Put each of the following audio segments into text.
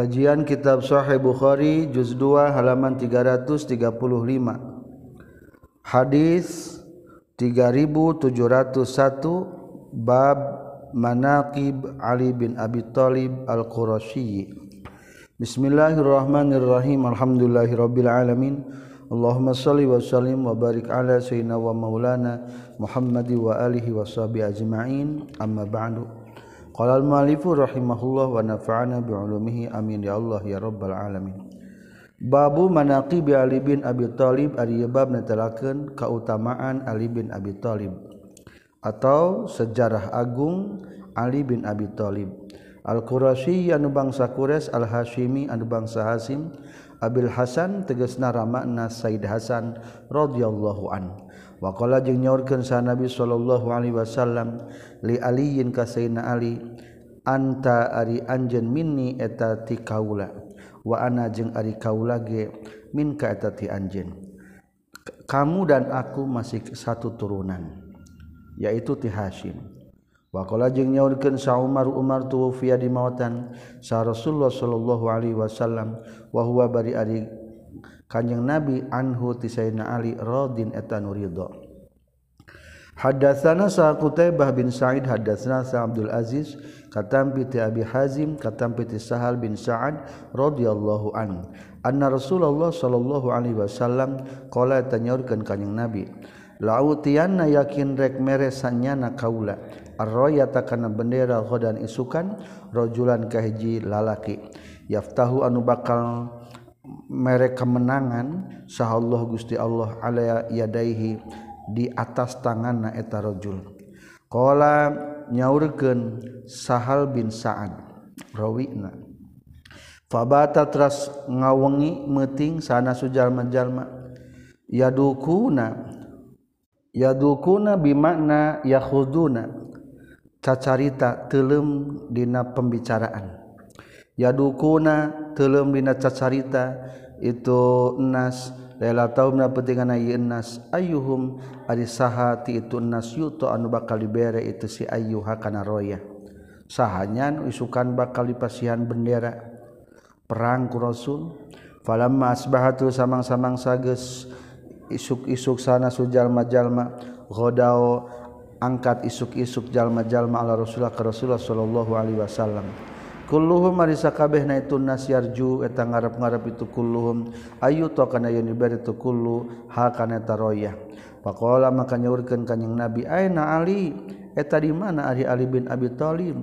Kajian Kitab Sahih Bukhari juz 2 halaman 335. Hadis 3701 bab Manaqib Ali bin Abi Thalib Al-Qurasyi. Bismillahirrahmanirrahim. Alhamdulillahirabbil alamin. Allahumma shalli wa sallim wa barik ala sayyidina wa maulana Muhammad wa alihi wa sahbihi ajma'in. Amma ba'du. Qala al-mu'allifu rahimahullah wa nafa'ana bi ulumihi amin ya Allah ya rabbal alamin. Babu manaqib Ali bin Abi Thalib ari bab netelakeun kautamaan Ali bin Abi Thalib atau sejarah agung Ali bin Abi Thalib. Al-Qurasyi anu bangsa Quraisy Al-Hasyimi anu bangsa Hasyim Abil Hasan tegasna ramakna Said Hasan radhiyallahu anhu Wakola jeung nyaurkeun sa Nabi sallallahu alaihi wasallam li aliyin ka Sayyidina Ali anta ari anjeun minni eta ti kaula wa ana jeung ari kaula ge min ka eta ti anjeun. Kamu dan aku masih satu turunan yaitu ti Hasyim Wakola jeung nyaurkeun sa Umar Umar tuwfiya di mawatan sa Rasulullah sallallahu alaihi wasallam wa huwa bari ari kanjeng nabi anhu ti sayyidina ali radin eta nu ridho Hadatsana sa Qutaibah bin Sa'id hadatsana sa Abdul Aziz katampi ti Abi Hazim katampi ti Sahal bin Sa'ad radhiyallahu an. Anna Rasulullah sallallahu alaihi wasallam qala tanyaurkeun kanjeng Nabi lautianna yakin rek mere sanyana kaula? Arroyata kana bendera khodan isukan? Rojulan kahiji lalaki? Yaftahu anu bakal merek kemenangan sah Allah Gusti Allah ala yadaihi di atas tangan na eta rajul. Qala nyaurkeun Sahal bin Sa'ad rawina. Fabata tras ngawengi meuting sana sujalma-jalma. Yadukuna yadukuna bimakna yakhuduna. Cacarita telem dina pembicaraan. Yadukuna telem dina cacarita itu nas lela taumna pentingan ayi nas ayyuhum ari itu nas yuto anu bakal dibere itu si ayyuha kana roya. Sahanyan isukan bakal dipasihan bendera. Perang ku rasul falamma asbahatu samang-samang sages isuk-isuk sana sujalma-jalma ghodao angkat isuk-isuk jalma-jalma ala rasulullah ke rasulullah sallallahu alaihi wasallam kulluhum marisa kabeh na itu nasyarju eta ngarep-ngarep itu kulluhum. Ayu to kana yen diberi itu kullu ha kana eta royah. Faqala maka nyaurkeun kanjing nabi aina ali? Eta di mana ari ali bin abi thalib?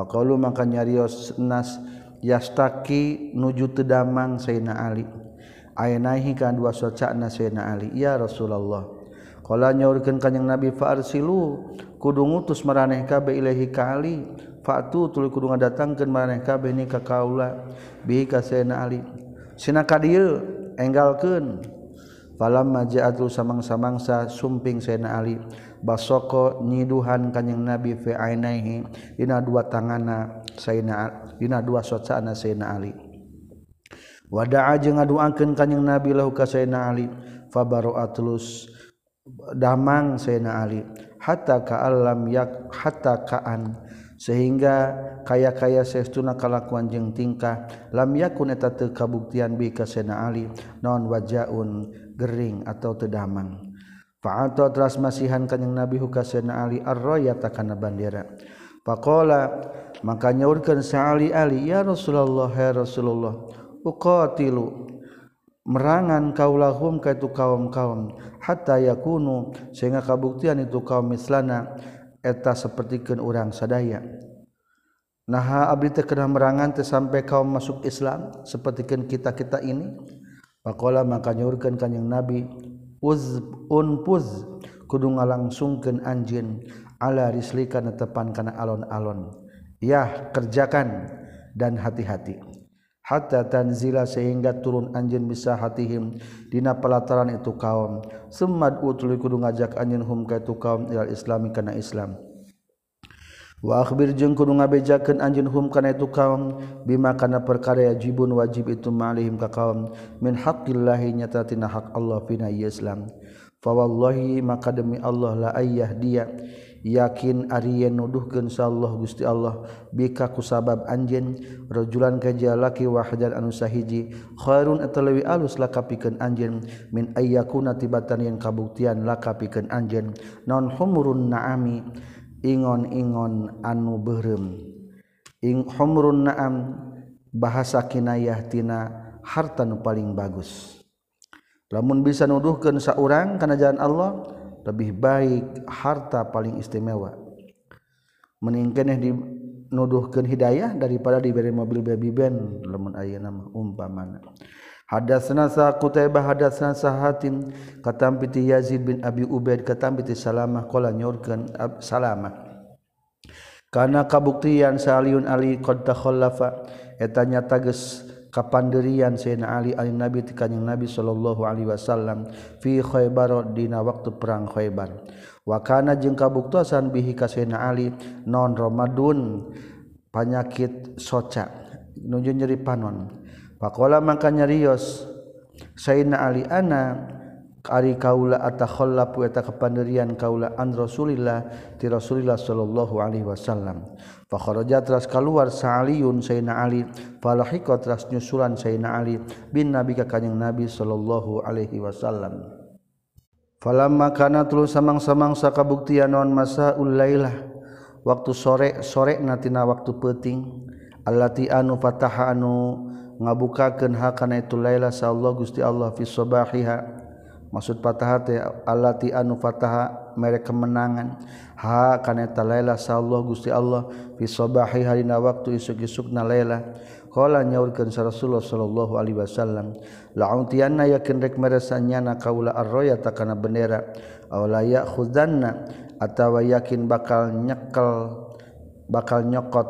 Faqalu maka nyarios nas yastaki nuju tedamang sayna ali. Ainahi kan dua socakna sayna ali? Ya rasulullah. Kala nyaurkeun kanjing Nabi fa arsilu. Kudu ngutus maraneh kabeh ilahi ka Ali. Fatu tuli kudu ngadatangkeun maneh kabeh ni ka kaula bihi ka sayyidina Ali. Sina ka dieu enggalkeun. Falamma ja'at samang-samangsa sumping sayyidina Ali basoko nyiduhan kanjing Nabi fi ainaihi dina dua tangana sayyidina dina dua socaana sayyidina Ali. Wada'a jeung ngaduakeun kanjing Nabi lahu ka sayyidina Ali fabaro'atlus damang sayyidina Ali hatta ka'allam yak hatta ka'an sehingga kaya-kaya seuna kalakuan jeung tingkah. Lam yakun eta teu kabuktian bi ka Sayyidina Ali. Non wajaun gering atau tedamang fa'ata teras masihan kanjing Nabi huka Sayyidina Ali ar-rayata kana bandera. Faqala maka nyaurkeun sa Ali Ali ya Rasulullah ya Rasulullah uqatilu merangan kaulahum ka itu kaum-kaum hatta yakunu sehingga kabuktian itu kaum mislana. eta sepertikan orang sadaya. Naha abdi teh kena merangan teh sampai kaum masuk Islam sepertikan kita-kita ini. Pakola maka nyurkeun kanjing Nabi uz unpuz kudu ngalangsungkeun anjeun ala rislika netepan kana alon-alon. Yah kerjakan dan hati-hati. hatta tanzila sehingga turun anjin bisa hatihim. Dina pelataran itu kaum. Sumad utul kudu ngajak anjin hum ka itu kaum ilal islami kana islam. Wa akhbir jeung kudu ngabejakeun anjin hum kana itu kaum. Bima kana perkara yajibun wajib itu ma'alihim ka kaum. Min haqqillahi nyata tina hak Allah fina islam. Fa wallahi maka demi Allah la ayyah dia. yakin Arya nuduhken Allah Gusti Allah. Bika kusabab anjinrojjulan kajalaki wajar anu sahiji Khun atauwi alus laka piken anjin min ayayakuna tibatan yang kabuktian laka piken anjin non humurun naami ingon-ingon anu berem ing humrun naam bahasa kinayahtina harta nu paling bagus. Lamun bisa nuduhkan saurang karena jalan Allah lebih baik harta paling istimewa. Meningkeneh dinuduhkan hidayah daripada diberi mobil baby band. Lemun ayah nama umpamana. Hadasna sa Qutaibah hadasna sa Hatim katam piti Yazid bin Abi Ubaid katam piti Salamah qala nyorkeun Salamah. Kana kabuktian Saliun Ali qad takhallafa eta nyata geus kapandirian Sayyidina Ali alin Nabi ti kanjing Nabi sallallahu alaihi wasallam fi Khaybar dina waktu perang Khaybar. Wa kana jeung kabuktosan bihi ka Sayyidina Ali non ramadun panyakit soca nuju nyeri panon. Faqala maka nyarios Sayyidina Ali ana ari kaula atakhallaf eta kapandirian kaula an Rasulillah ti Rasulillah sallallahu alaihi wasallam. Fa kharaja teras kaluar sa'aliun sayyidina Ali. Falahiqa teras nyusulan sayyidina Ali bin nabi ka kanjing nabi sallallahu alaihi wasallam. Falamma kana tulu samang-samang sakabuktian naon masaul lailah waktu sore sore natina waktu peting allati anu fataha anu ngabukakeun hakana itu laila sa Gusti Allah fi sabahiha maksud patah alati anu fataha merek kemenangan. Ha kaneta laila sallallahu Gusti Allah fi sabahi harina waktu isuk-isukna laila qala nyaurkeun Rasulullah sallallahu alaihi wasallam la'utiyanna yakin rek meresanyana kaula arroya takana bendera. Aw la ya'khudanna atawa yakin bakal nyekel bakal nyokot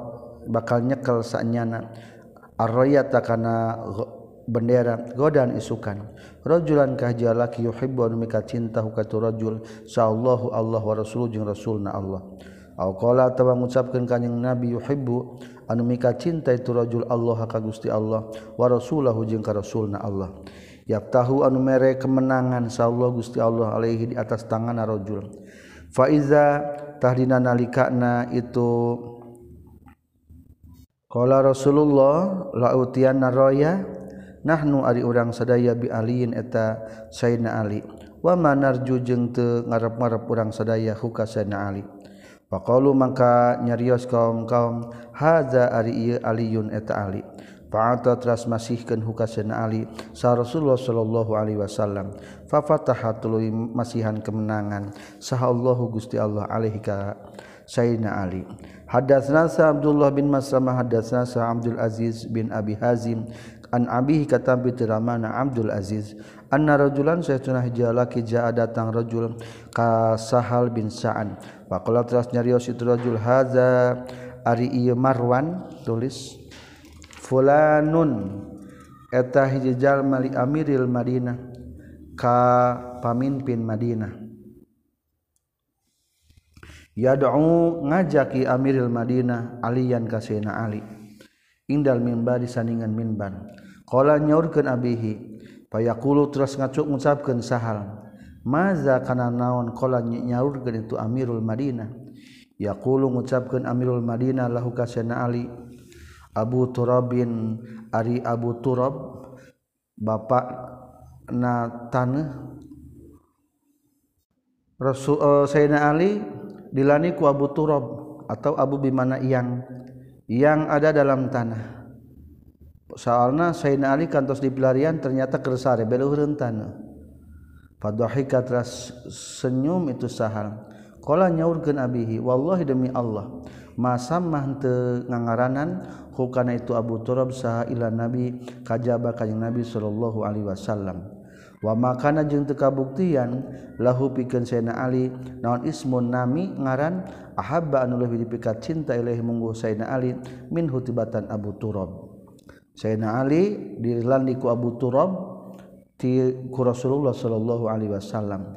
bakal nyekel sanyana arroya takana bendera godan isukan rajulan kahja laki yuhibbu anu mika cinta hukatu rajul? Sallallahu Allah wa rasul jeung rasulna Allah. Au qala atawa ngucapkeun kanjing nabi yuhibbu anu mika cinta itu rajul Allah ka Gusti Allah wa rasulahu jeung ka rasulna Allah. Yaftahu anu mere kemenangan sallallahu Gusti Allah alaihi di atas tangan rajul. Fa iza tahdina nalikana itu kala rasulullah lautian roya nahnu ari urang sadaya bi aliin eta Sayyidina Ali wa manarju jeung teu ngarep-ngarep urang sadaya huka Sayyidina Ali faqalu mangka nyarios kaum-kaum hadza ari ieu aliyun eta Ali Fa'ata teras huka Sayyidina Ali sa Rasulullah sallallahu alaihi wasallam. Fa fatahatul masihan kemenangan saha Allahu Gusti Allah alaihi ka Sayyidina Ali. Hadatsna Abdullah bin Maslamah hadatsna Abdul Aziz bin Abi Hazim an abihi kata bi tiramana Abdul Aziz anna rajulan saytuna hijalaki jaa datang rajul ka Sahal bin Sa'an. Faqala teras nyarios itu rajul haza ari ieu Marwan tulis fulanun eta hiji jalma li amiril Madinah ka pamimpin Madinah. Yad'u ngajaki amiril Madinah aliyan kasena Ali. Indal mimbar di sandingan mimbar. Qala nyaurkeun abihi fayaqulu terus ngacuk ngucapkeun sahal maza kana naon qala nyaurkeun itu Amirul Madinah? Yaqulu ngucapkeun Amirul Madinah lahu ka Ali Abu Turabin ari Abu Turab bapak na tanah Rasul uh, Sayyidina Ali dilani ku Abu Turab atau Abu Bimana yang yang ada dalam tanah. soalnya Sayyidina Ali kantos di pelarian ternyata kersare belu rentan Fadohika teras senyum itu sahal. Kala nyaurkeun abihi wallahi demi Allah masa mah teu ngangaranan hukana itu Abu Turab saha ila Nabi kajaba kanjing Nabi sallallahu alaihi wasallam. Wa makana jeung teu kabuktian lahu pikeun Sayyidina Ali naon ismun nami ngaran ahabba anu leuwih dipikat cinta ilahi mungguh Sayyidina Ali min hutibatan Abu Turab. Sayyidina Ali dirilandi ku Abu Turab ti ku Rasulullah sallallahu alaihi wasallam.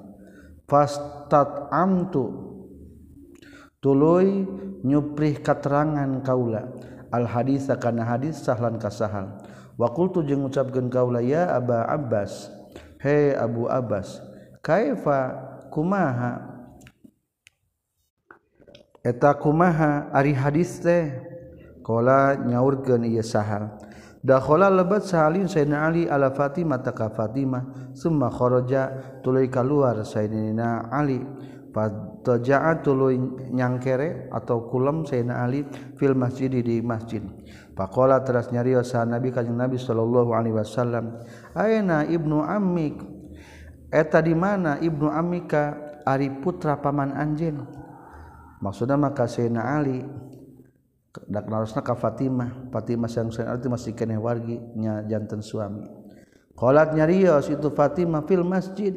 Fastat amtu tuluy nyuprih katerangan kaula. Al hadis kana hadis sahlan kasahal wa qultu jeung ngucapkeun kaula ya Aba Abbas he Abu Abbas kaifa kumaha? Eta kumaha? Ari hadis teh. Kola nyaurkeun ieu sahal. Dakhola lebat sahalin Sayyidina Ali ala Fatimah taka Fatimah. Summa kharaja tuluy keluar Sayyidina Ali. Fataja'a tuluy nyangkere atau kulam Sayyidina Ali fil masjid di masjid. Pakola teras nyario sa Nabi kanjeng Nabi sallallahu alaihi wasallam Aina ibnu Amik Eta di mana ibnu Amika Ari putra paman anjin Maksudnya maka Sayyidina Ali dak narosna ka Fatimah. Fatimah sang arti masih keneh wargi nya janten suami. Qalat nyarios itu Fatimah fil masjid.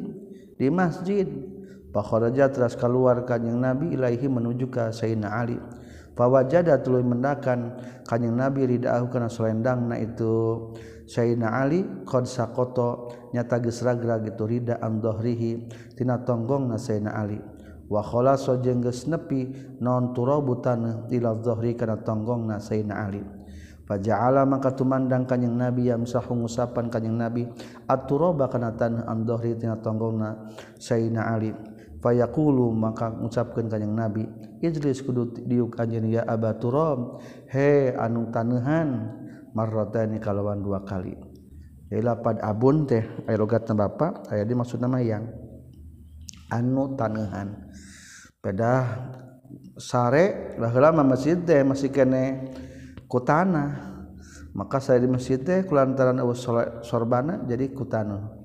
Di masjid. Fa kharaja teras keluar kanjing Nabi ilaihi menuju ka Sayyidina Ali. Fa wajada tuluy mendakan kanjing Nabi ridaahu kana selendangna itu. Sayyidina Ali qad saqata. Nyata geus ragrag itu rida an dhahrihi. Tina tonggongna Sayyidina Ali. wakhola so jengges nepi non turabutan tanah kana tonggong na sayna Ali. Faja'ala maka tumandang kanyang Nabi yamsahu ngusapan kanyang Nabi at-turaba kana tanah an zohri tina tonggongna sayna Ali. Fayaqulu maka ngucapkeun kanyang Nabi Ijlis kudu diuk anjeun ya Aba turob he anu tanehan marratani kalawan dua kali. Ila pad abun teh aya logatna bapak aya dimaksud nama yang anu tanehan. Pedah sare lama masjid teh masih kene kutana. Maka saya di masjid teh kulantaran awas sorbana jadi kutana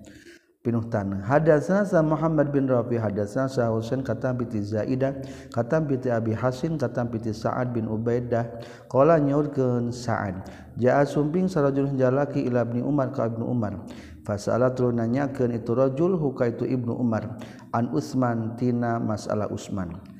pinuh tanah. Hadatsana sa Muhammad bin Rafi hadatsana sa Husain kata piti Zaidah kata piti Abi Hasin kata piti Sa'ad bin Ubaidah. Qala nyaurkeun Sa'ad jaa sumping sarajul jalaki ila Ibnu Umar ka Ibnu Umar. Fasalat nanya nyanyakeun itu rajul huka itu Ibnu Umar. an Utsman tina masalah Utsman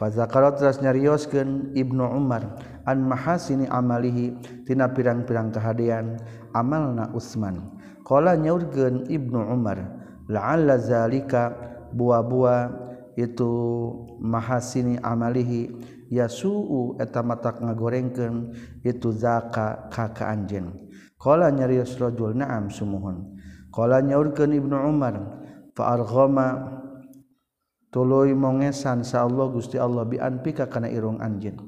Fazakarat teras nyarioskeun Ibnu Umar an mahasini amalihi tina pirang-pirang kahadean amalna Utsman. Qala nyaurkeun Ibnu Umar la'alla zalika bua-bua itu mahasini amalihi yasuu eta matak ngagorengkeun itu zaka kaka anjeun. Qala nyarios rajul na'am sumuhun. Qala nyaurkeun Ibnu Umar fa arghama tuluy mongesan sa Allah Gusti Allah bi anpika kana irung anjeun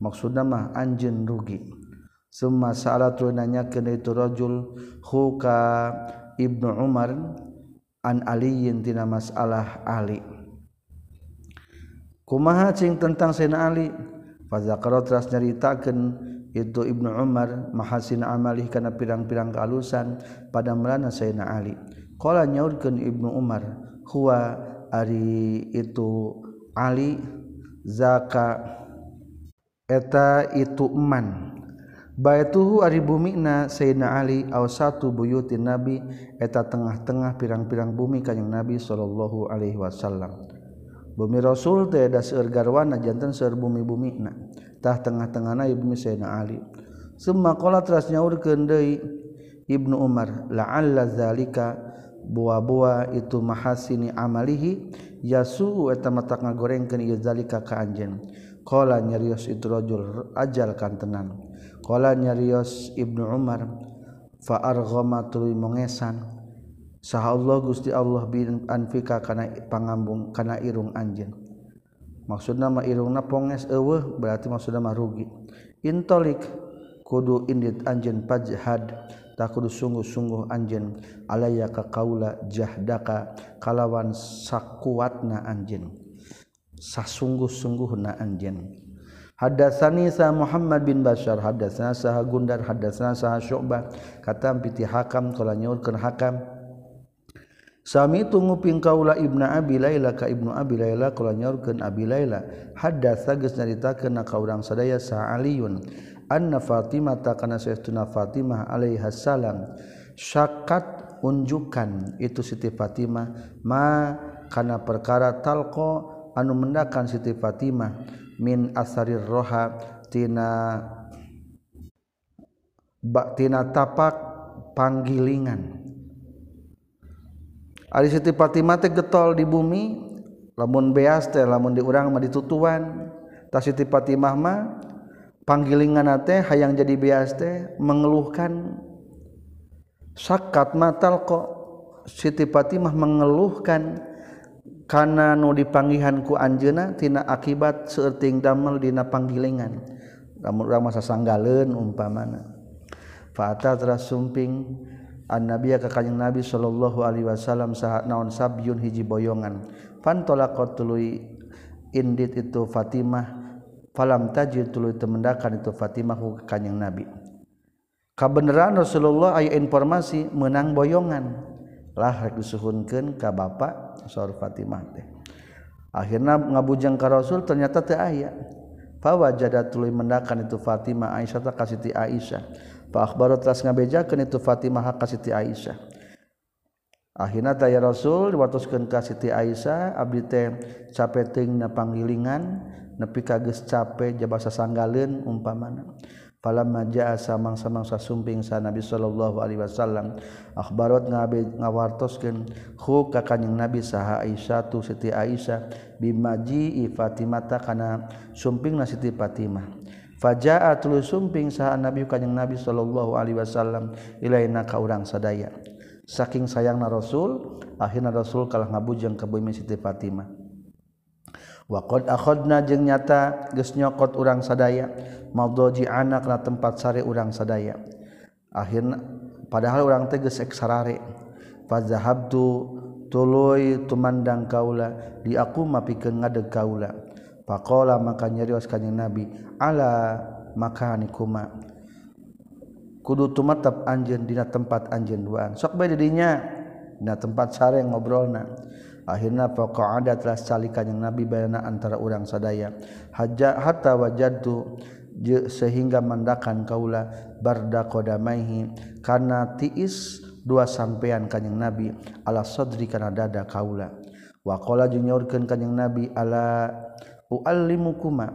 maksudna mah anjeun rugi. Summa sa'ala tuluy nanyakeun itu rajul huka Ibnu Umar an aliyin tina masalah Ali. Kumaha cing tentang Sayyidina Ali? Fa zakara teras nyaritakeun itu Ibnu Umar mahasin amalih kana pirang-pirang kealusan pada melana Sayyidina Ali. Qala nyaurkeun Ibnu Umar huwa Ari itu Ali zaka eta ituman Baituhu ari bumina Sayyidina Ali aw satu buyutin Nabi eta tengah-tengah pirang-pirang bumi kanjing Nabi sallallahu alaihi wasallam. Bumi Rasul teh da seueur garwana janten seueur bumi-bumina. Tah tengah-tengahna bumi Sayyidina Ali. Summa qala teras nyaurkeun deui Ibnu Umar la'alla zalika buah-buah itu mahasini amalihi yasu eta mata ngagorengkeun ieu zalika ka anjeun. Qala nyarios itu rajul ajal kantenan qala nyarios ibnu umar fa arghama tuluy mongesan. Saha Allah Gusti Allah bin anfika kana pangambung kana irung anjeun. Maksudna mah irungna ponges eueuh berarti maksudna mah rugi. Intolik kudu indit anjeun pajhad. tak kudu sungguh-sungguh anjen alaya ka kaula jahdaka kalawan sakuatna anjen sasungguh-sungguh na anjen Hadatsani sa Muhammad bin Bashar hadatsana sa Gundar hadatsana sa Syu'bah. Katam piti Hakam kala nyaurkeun Hakam. Sami itu nguping kaula Ibnu Abi Laila ka Ibnu Abi Laila kala nyaurkeun Abi Laila. Hadatsa geus nyaritakeun ka urang sadaya sa Aliun anna Fatimah takana saestuna Fatimah alaihi salam. Syakat unjukan itu Siti Fatimah. Ma kana perkara talqo anu mendakan Siti Fatimah. Min asarir roha tina tina tapak panggilingan. Ari Siti Fatimah teh getol di bumi lamun beas teh lamun di urang mah ditutuan. Tas Siti Fatimah mah panggilingan teh hayang jadi bias teh mengeluhkan sakat matal kok Siti Fatimah mengeluhkan karena nu dipanggihanku Anjenatina akibat seting damel dina panggilingan. Masa sanggalen umpa mana Faata sumping an nabi ke kanyang nabi Shallallahu Alaihi Wasallam saat naon sabyun hiji boyongan. Pantola kau tulu indit itu Fatimah falam tajid tuluy temendakan itu Fatimah ku kanjing Nabi. Kabeneran Rasulullah aya informasi menang boyongan. Lah rek disuhunkeun ka bapa saur Fatimah teh. Akhirna ngabujang ka Rasul ternyata teh aya. Fawajada tuluy mendakan itu Fatimah Aisyah ta kasiti Aisyah. Fa akhbaru teras ngabejakeun itu Fatimah ka kasiti Aisyah. Akhirnya taya Rasul diwatuskan ka Siti Aisyah abdi teh capeteuing na panggilingan. nepi kages capek jabasa sanggalen umpamana. Pala maja samang-samangsa sumping sa Nabi Shallallahu Alaihi Wasallam akbarot ngabe ngawartoskeun hu ka kanjing Nabi saha Aisyah tu Siti Aisyah bimaji Fatimata kana sumpingna Siti Fatimah. Fajaa tuluy sumping saha Nabi kanjing Nabi Shallallahu Alaihi Wasallam ilaina ka urang sadaya. Saking sayangna Rasul akhirna Rasul kalah ngabujang ka bumi Siti Fatimah. Waqad akhodna jeung nyata geus nyokot urang sadaya madhoji anak na tempat sare urang sadaya. Akhirna padahal urang teh geus eksarare. Fazahabtu tuluy tumandang kaula di aku mapikeun ngadeg kaula. Faqala maka nyarios kanjing Nabi, "Ala makanikuma." Kudu tumatap anjeun dina tempat anjeun duaan. Sok bae didinya dina tempat sare ngobrolna. akhirnya pokok ada telah salikan yang nabi bayana antara orang sadaya. Haja hatta wajadu sehingga mandakan kaula barda kodamaihi karena tiis dua sampean kanyang nabi ala sodri karena dada kaula. Wakola junyorkan kanyang nabi ala uallimu kuma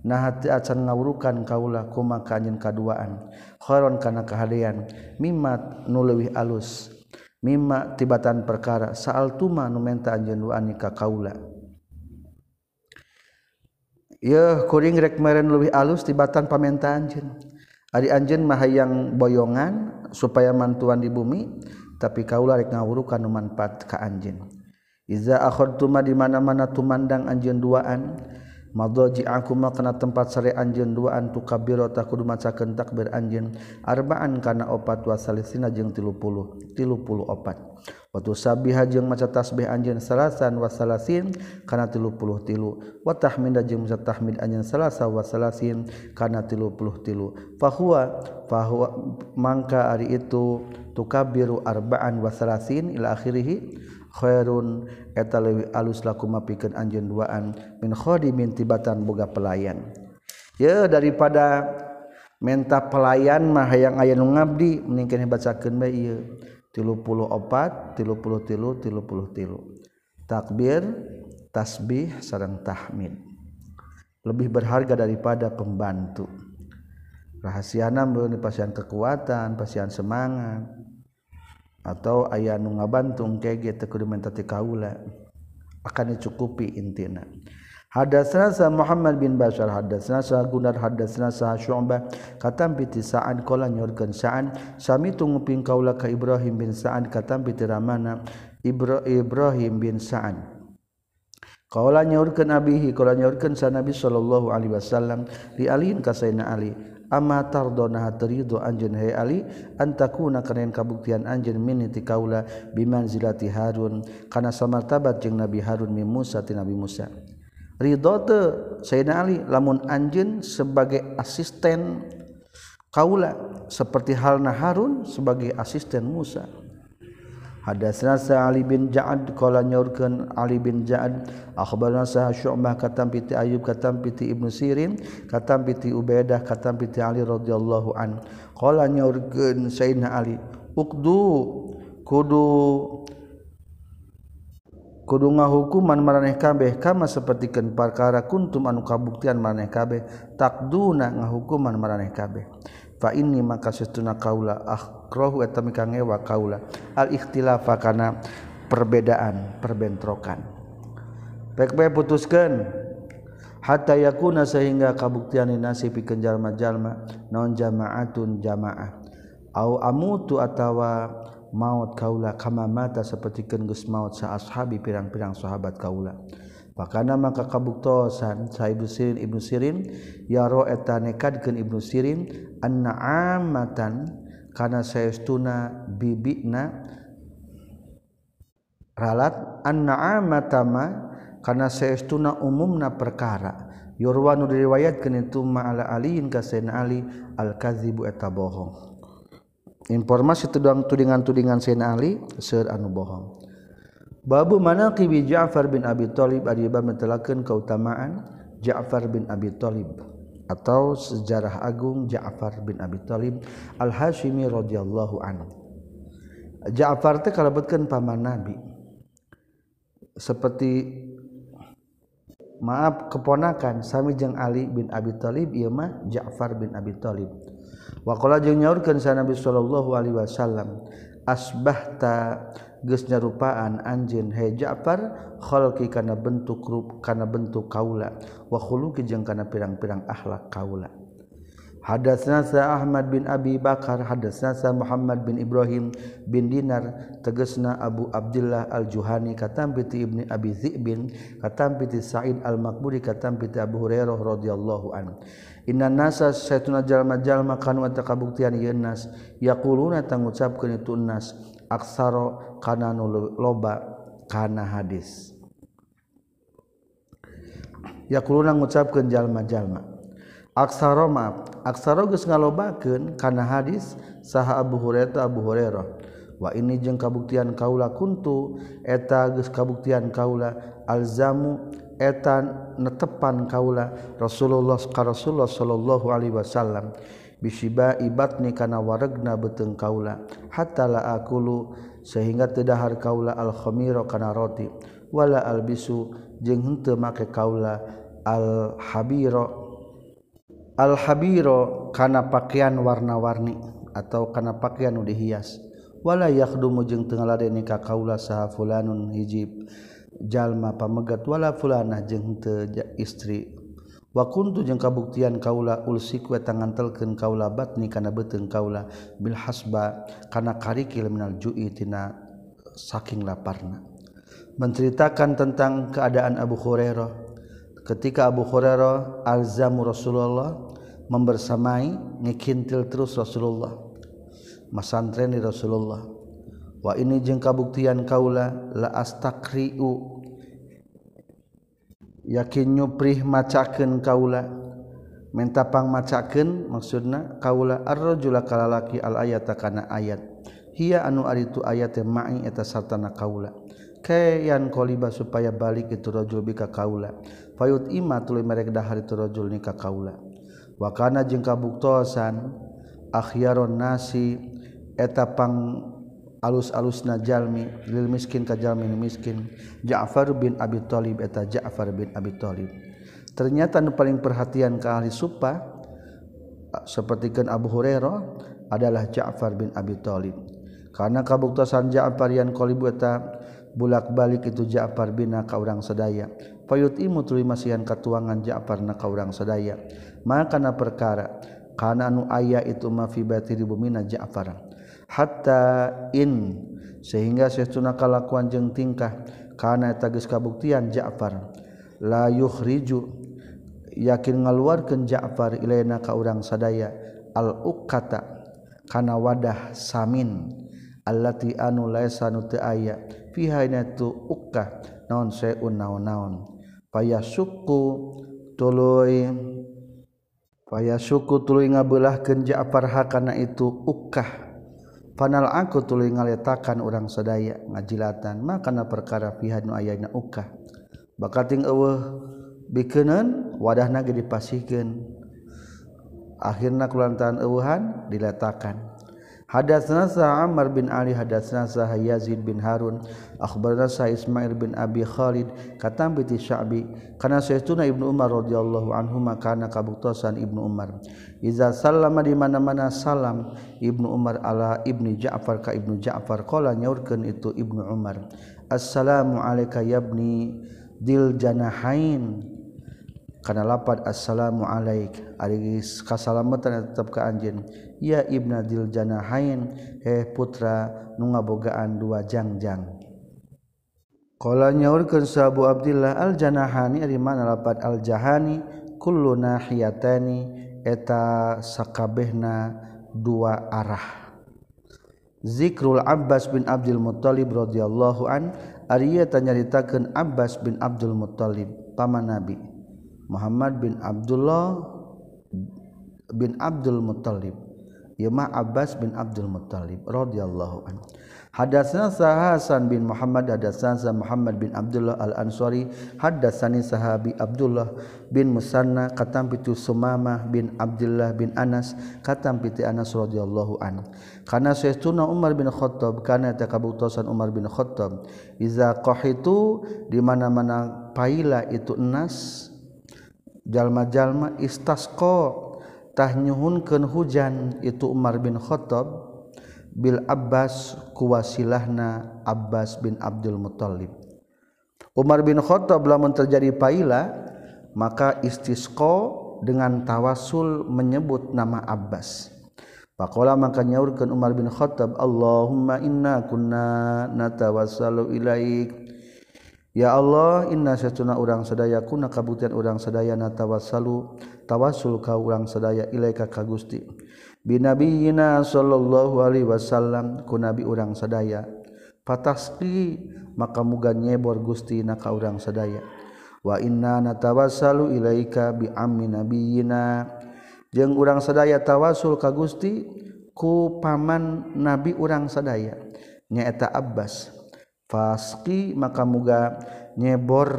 nah hati acan ngawurukan kaula kuma kanyen kaduaan. Khoron kana kehadian mimat nulewi alus mimma tibatan perkara saal tuma nu menta anjeun doani ka kaula. Yeuh kuring rek meren leuwih alus tibatan pamenta anjeun. Ari anjeun mah hayang boyongan supaya mantuan di bumi tapi kaula rek ngawurukan nu manfaat ka anjeun. Iza akhadtuma di mana-mana tumandang anjeun duaan Madoji aku makna tempat sare anjeun duaan tu kabiro tak kudu macakeun takbir anjeun. Arbaan kana opat wa salisina jeung 30 34 Waktu sabiha jeung maca tasbih anjeun salasan wa salasin kana 33 wa tahmida jeung maca tahmid anjeun salasa wa salasin kana 33 fahuwa fahuwa mangka ari itu tukabiru arbaan wa salasin ila akhirih khairun eta leuwih alus lakum mapikeun anjeun duaan min khadimin tibatan boga pelayan. Ya daripada menta pelayan mah hayang aya nu ngabdi mending kene bacakeun bae ieu 34 33 33 takbir tasbih sareng tahmid. Lebih berharga daripada pembantu. Rahasiana meureun pasian kekuatan pasian semangat. atau ayah nu ngabantung kege tekudu mentati kaula akan dicukupi intina. Hadatsana sa Muhammad bin Bashar hadatsana sa Gunar hadatsana sa Syu'bah katam piti Sa'an qala nyorkeun Sa'an. Sami tunguping kaula ka Ibrahim bin Sa'an katam piti Ramana Ibra Ibrahim bin Sa'an. Kaula nyaurkeun abihi kaula nyaurkeun sa Nabi sallallahu alaihi wasallam dialin ka Sayyidina Ali. amatardonahariho Anjun Hai Ali antakuna karenin kabuktian anjin miniti kaula biman zilati Harun. Kana samartabat jeung Nabi Harun mi Musa ti Nabi Musa. Ridhote Sayyidina Ali lamun anjin sebagai asisten kaula seperti halna Harun sebagai asisten Musa. Hadatsana Ali bin Ja'ad qala nyaurkeun Ali bin Ja'ad. Akhbarana sa Syu'bah katam piti Ayub katam piti Ibnu Sirin katam piti Ubaidah katam piti Ali radhiyallahu an. Qala nyaurkeun Sayyidina Ali uqdu kudu kudu ngahukuman maraneh kabeh. Kama sapertikeun perkara kuntum anu kabuktian maraneh kabeh. Takduna ngahukuman maraneh kabeh. Fa inni maka satuna kaula ah ngewa kaula. Al-ikhtilafa karena perbedaan perbentrokan. Baik-baik putuskan hatta yakuna sehingga kabuktian nasi pikeun jalma-jalma non jamaatun jamaah. Au amutu atawa maut kaula kama mata seperti kengus maut saashabi pirang-pirang sahabat kaula. Makana maka kabuktosan sa Ibnu Sirin Ibnu Sirin yaro eta nekadkeun Ibnu Sirin anna amatan karena saestuna bibina ralat annaama karena saestuna umumna perkara Yurwanu diriwayat kena itu ma'ala aliin kasain Ali al-kadzibu eta bohong. Informasi tudang tudingan-tudingan Sayyidina Ali seur anu bohong. Babu mana kibi Ja'far bin Abi Thalib ari bab kautamaan Ja'far bin Abi Thalib. atau sejarah agung Ja'far bin Abi Thalib Al Hashimi radhiyallahu anhu. Ja'far teh kalebetkeun paman Nabi. Seperti maaf keponakan sami jeung Ali bin Abi Thalib ieu mah Ja'far bin Abi Thalib. Wa qala jeung nyaurkeun sa Nabi sallallahu alaihi wasallam asbahta geusnyarupaan anjeun he Ja'far khalqi kana bentuk rup kana bentuk kaula wa khuluqi jeung kana pirang-pirang akhlak kaula. Hadatsna sa Ahmad bin Abi Bakar hadatsna sa Muhammad bin Ibrahim bin Dinar tegasna Abu Abdullah Al-Juhani katam piti Ibni Abi Dzibin katam piti Sa'id Al-Makburi katam piti Abu Hurairah radhiyallahu an Inna nasa saytuna jalma-jalma kanu atakabuktian yeun nas yaquluna tangucapkeun itu nas aksaro kana nu loba kana hadis. Yakuluna ngucapkeun jalma-jalma. Aksaro ma aksaro geus ngalobakeun kana hadis saha Abu Hurairah Abu Hurairah. Wa ini jeung kabuktian kaula kuntu eta geus kabuktian kaula alzamu eta netepan kaula Rasulullah ka Rasulullah sallallahu alaihi wasallam. bisiba ibat ni kana waregna beteng kaula. Hatta la akulu sehingga tedahar kaula al khamira kana roti. Wala albisu jeung henteu make kaula al habira al habira kana pakaian warna-warni atau kana pakaian nu dihias wala yakhdumu jeung teu ngaladeni ka kaula saha fulanun hijib. Jalma pamegat wala fulana jeung teu istri. Wakuntu jeng kabuktian kaula ulsi kue tangan telken kaula bat ni kana beteng kaula bil hasba kana karikil minal ju'i tina saking laparna. Menceritakan tentang keadaan Abu Hurairah. Ketika Abu Hurairah alzamu Rasulullah membersamai ngikintil terus Rasulullah. Masantreni Rasulullah. Wah ini jeng kabuktian kaula la astakriu yakin nyuprih macaken kaula. Mentapang macaken maksudna kaula arrojula kalalaki al ayata kana ayat. Hiya anu aritu ayat ma'i eta sartana kaula. Kayan koliba supaya balik itu rajul bika kaula. Fayut ima tuluy merek dahar itu rojul nikah kaula. Wakana jeung kabuktosan akhyaron nasi eta pang alus-alus najalmi lil miskin kajalmi miskin. Ja'far bin Abi Thalib eta Ja'far bin Abi Thalib ternyata nu paling perhatian ke ahli supa sepertikan Abu Hurairah adalah Ja'far bin Abi Thalib karena kabuktasan Ja'far yang qalibu eta bulak-balik itu Ja'far bin ka urang sadaya. Payut imu masihan katuangan Ja'far na ka urang sadaya. Maka na perkara kana anu aya itu ma fi batiri bumina Ja'far hatta in sehingga seuna kalakuan jeung tingkah karena tagis kabuktian Ja'far. La yukhriju yakin ngaluarkeun Ja'far ilaina ka urang sadaya al ukata kana wadah samin allati anu laisa nu teu aya fiha tu ukka naon seun naon-naon. Payasuku tuluy payasuku tuluy ngabeulahkeun Ja'far hakana itu ukka panal aku tuluy ngaletakan urang sadaya ngajilatan makana perkara pihak nu aya ukah. Bakating eueuh bikeuneun wadahna ge dipasihkeun. Akhirna kulantaran eueuhan diletakan. Hadatsana sa Amr bin Ali hadatsana sa Yazid bin Harun akhbarana sa Ismail bin Abi Khalid katam bi Sya'bi. Kana sayyiduna Ibnu Umar radhiyallahu anhu kana kabuktosan Ibnu Umar. Iza sallama di mana-mana salam Ibnu Umar ala Ibni Ja'far ka Ibnu Ja'far qala nyaurkeun itu Ibnu Umar. Assalamu alayka yabni dil janahain karena lapat assalamualaik kassalamatan tetap ke anj ia Ibnailjanaahain he eh, putra nu ngabogaan dua jangjang. Kalau nyaurkan sahabu Abdullah al-janahani dari mana lapat al-jahani kullu nahiyatani eta sakabehna dua arah. Zikrul Abbas bin Abdul Muttalib radhiyallahu an ari eta nyaritakeun Abbas bin Abdul Muttalib paman Nabi Muhammad bin Abdullah bin Abdul Muttalib. Imah Abbas bin Abdul Muttalib radhiyallahu anhu. Hadatsana Hasan bin Muhammad hadatsana Muhammad bin Abdullah Al-Ansari hadatsani sahabi Abdullah bin Musanna katam pitu Sumamah bin Abdullah bin Anas katam piti Anas radhiyallahu anhu. Kana sayyiduna Umar bin Khattab kana takabutasan Umar bin Khattab iza qahitu di mana-mana paila itu enas jalma-jalma istasqa tah nyuhunkeun hujan itu Umar bin Khattab Bil Abbas kuwasilahna Abbas bin Abdul Muthalib Umar bin Khattab lamun terjadi paila maka istisqa dengan tawasul menyebut nama Abbas. Pakola maka nyaurkan Umar bin Khattab Allahumma inna kunna natawassalu ilaik. Ya Allah inna satuna urang sadaya kuna kabutian urang sadaya natawassalu. tawasul ka urang sadaya ilaika ka Gusti. Binabiyina sallallahu alaihi wasallam ku nabi urang sadaya. Fataski maka muga nyebor Gusti na ka urang sadaya. Wa inna natawassalu ilaika bi ammi nabiyina. Jeung urang sadaya tawasul ka Gusti ku paman nabi urang sadaya. Nyaeta Abbas. Faski maka muga nyebor